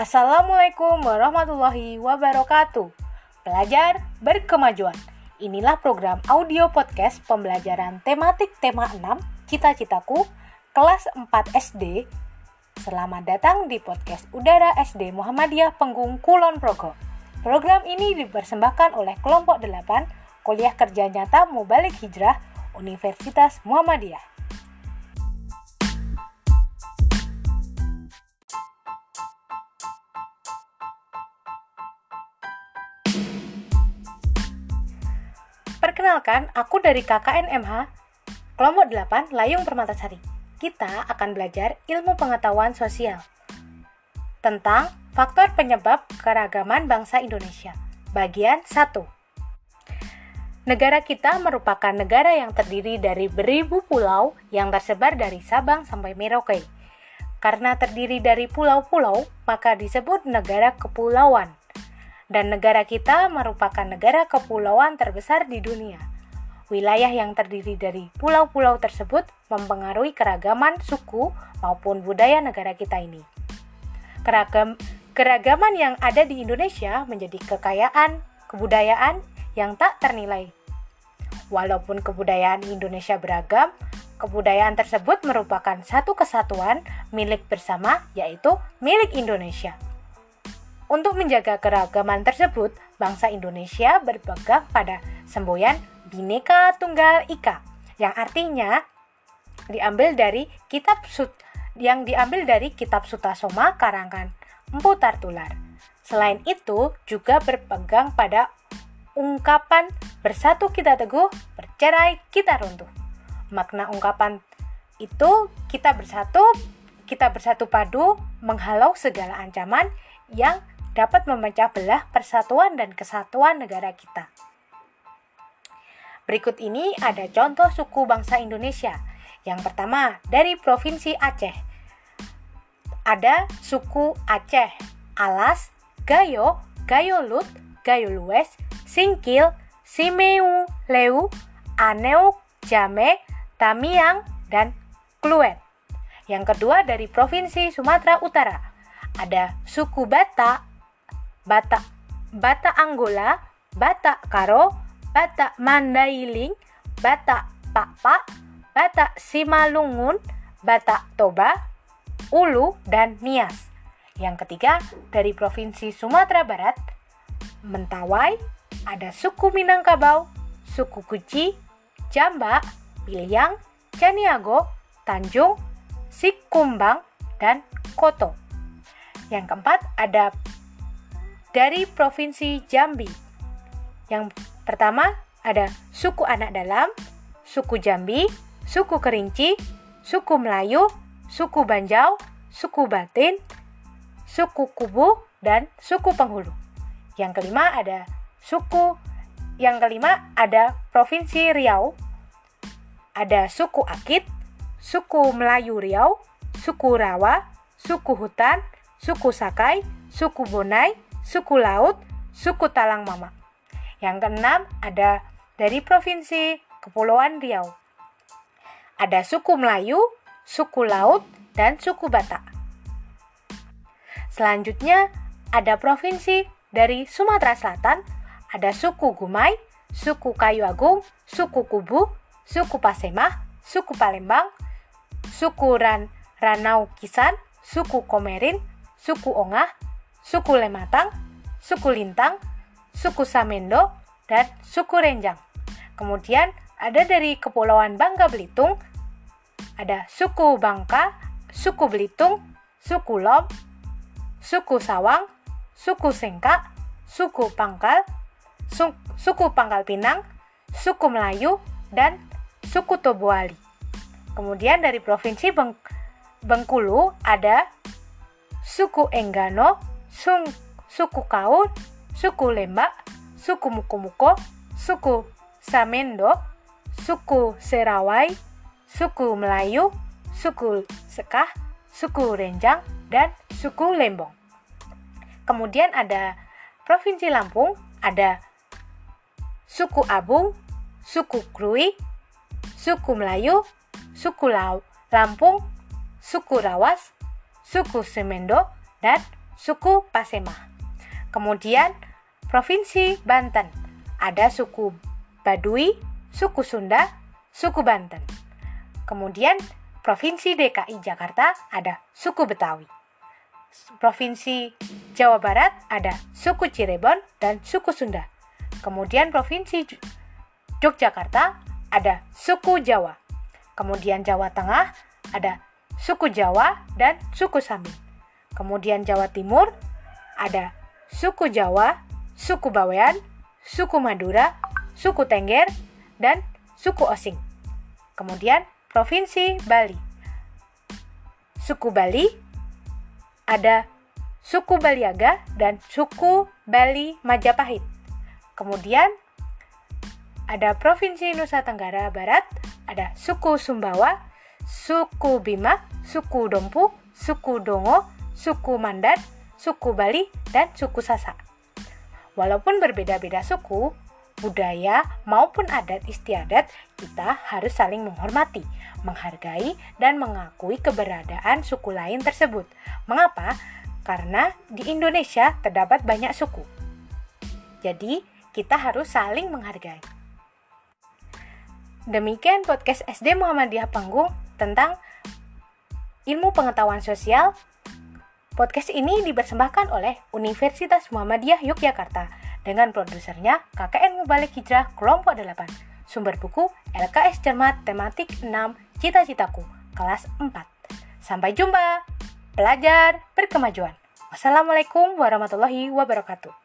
Assalamualaikum warahmatullahi wabarakatuh. Belajar berkemajuan. Inilah program audio podcast pembelajaran tematik tema 6 Cita-citaku kelas 4 SD. Selamat datang di podcast Udara SD Muhammadiyah Penggung Kulon Progo. Program ini dipersembahkan oleh kelompok 8 Kuliah Kerja Nyata Mubalik Hijrah Universitas Muhammadiyah. Perkenalkan, aku dari KKN MH, kelompok 8 Layung Permatasari. Kita akan belajar ilmu pengetahuan sosial tentang faktor penyebab keragaman bangsa Indonesia. Bagian 1. Negara kita merupakan negara yang terdiri dari beribu pulau yang tersebar dari Sabang sampai Merauke. Karena terdiri dari pulau-pulau, maka disebut negara kepulauan dan negara kita merupakan negara kepulauan terbesar di dunia. Wilayah yang terdiri dari pulau-pulau tersebut mempengaruhi keragaman suku maupun budaya negara kita ini. Keragam, keragaman yang ada di Indonesia menjadi kekayaan kebudayaan yang tak ternilai. Walaupun kebudayaan Indonesia beragam, kebudayaan tersebut merupakan satu kesatuan milik bersama, yaitu milik Indonesia. Untuk menjaga keragaman tersebut, bangsa Indonesia berpegang pada semboyan Bhinneka Tunggal Ika yang artinya diambil dari kitab Sut yang diambil dari kitab Sutasoma karangan Empu Tartular. Selain itu, juga berpegang pada ungkapan bersatu kita teguh, bercerai kita runtuh. Makna ungkapan itu kita bersatu, kita bersatu padu menghalau segala ancaman yang dapat memecah belah persatuan dan kesatuan negara kita. Berikut ini ada contoh suku bangsa Indonesia. Yang pertama, dari Provinsi Aceh. Ada suku Aceh, Alas, Gayo, Gayo Lut, Gayo Lues, Singkil, Simeu, Leu, Aneuk, Jame, Tamiang, dan Kluet. Yang kedua dari Provinsi Sumatera Utara. Ada suku Batak, Batak Batak Angola, Batak Karo, Batak Mandailing, Batak Pakpak, Batak Simalungun, Batak Toba, Ulu, dan Nias. Yang ketiga, dari Provinsi Sumatera Barat, Mentawai, ada suku Minangkabau, suku Kuci, Jamba, Biliang, Caniago, Tanjung, Sikumbang, dan Koto. Yang keempat, ada dari Provinsi Jambi. Yang pertama ada suku anak dalam, suku Jambi, suku Kerinci, suku Melayu, suku Banjau, suku Batin, suku Kubu, dan suku Penghulu. Yang kelima ada suku yang kelima ada Provinsi Riau, ada suku Akit, suku Melayu Riau, suku Rawa, suku Hutan, suku Sakai, suku Bonai, suku laut, suku Talang Mama. Yang keenam ada dari Provinsi Kepulauan Riau. Ada suku Melayu, suku laut, dan suku Batak. Selanjutnya ada provinsi dari Sumatera Selatan, ada suku Gumai, suku Kayu Agung, suku Kubu, suku Pasemah, suku Palembang, suku Ran Ranau Kisan, suku Komerin, suku Ongah, suku Lematang, suku Lintang, suku Samendo, dan suku Renjang. Kemudian ada dari Kepulauan Bangka Belitung, ada suku Bangka, suku Belitung, suku Lom, suku Sawang, suku Sengka, suku Pangkal, su suku Pangkal Pinang, suku Melayu, dan suku Tobuali. Kemudian dari Provinsi Beng Bengkulu ada suku Enggano, suku Kaun, suku Lembak, suku Muko-Muko, suku Samendo, suku Serawai, suku Melayu, suku Sekah, suku Renjang, dan suku Lembong. Kemudian ada Provinsi Lampung, ada suku Abung, suku Krui, suku Melayu, suku Lampung, suku Rawas, suku Semendo, dan suku Pasema. Kemudian Provinsi Banten ada suku Baduy, suku Sunda, suku Banten. Kemudian Provinsi DKI Jakarta ada suku Betawi. Provinsi Jawa Barat ada suku Cirebon dan suku Sunda. Kemudian Provinsi Yogyakarta ada suku Jawa. Kemudian Jawa Tengah ada suku Jawa dan suku Samin. Kemudian Jawa Timur ada suku Jawa, suku Bawean, suku Madura, suku Tengger, dan suku Osing. Kemudian Provinsi Bali. Suku Bali ada suku Baliaga dan suku Bali Majapahit. Kemudian ada Provinsi Nusa Tenggara Barat, ada suku Sumbawa, suku Bima, suku Dompu, suku Dongo, suku Mandat, suku Bali, dan suku Sasak. Walaupun berbeda-beda suku, budaya maupun adat istiadat, kita harus saling menghormati, menghargai, dan mengakui keberadaan suku lain tersebut. Mengapa? Karena di Indonesia terdapat banyak suku. Jadi, kita harus saling menghargai. Demikian podcast SD Muhammadiyah Panggung tentang ilmu pengetahuan sosial. Podcast ini dipersembahkan oleh Universitas Muhammadiyah Yogyakarta dengan produsernya KKN Mubalik Hijrah Kelompok 8. Sumber buku LKS Cermat Tematik 6 Cita-citaku kelas 4. Sampai jumpa. Belajar berkemajuan. Wassalamualaikum warahmatullahi wabarakatuh.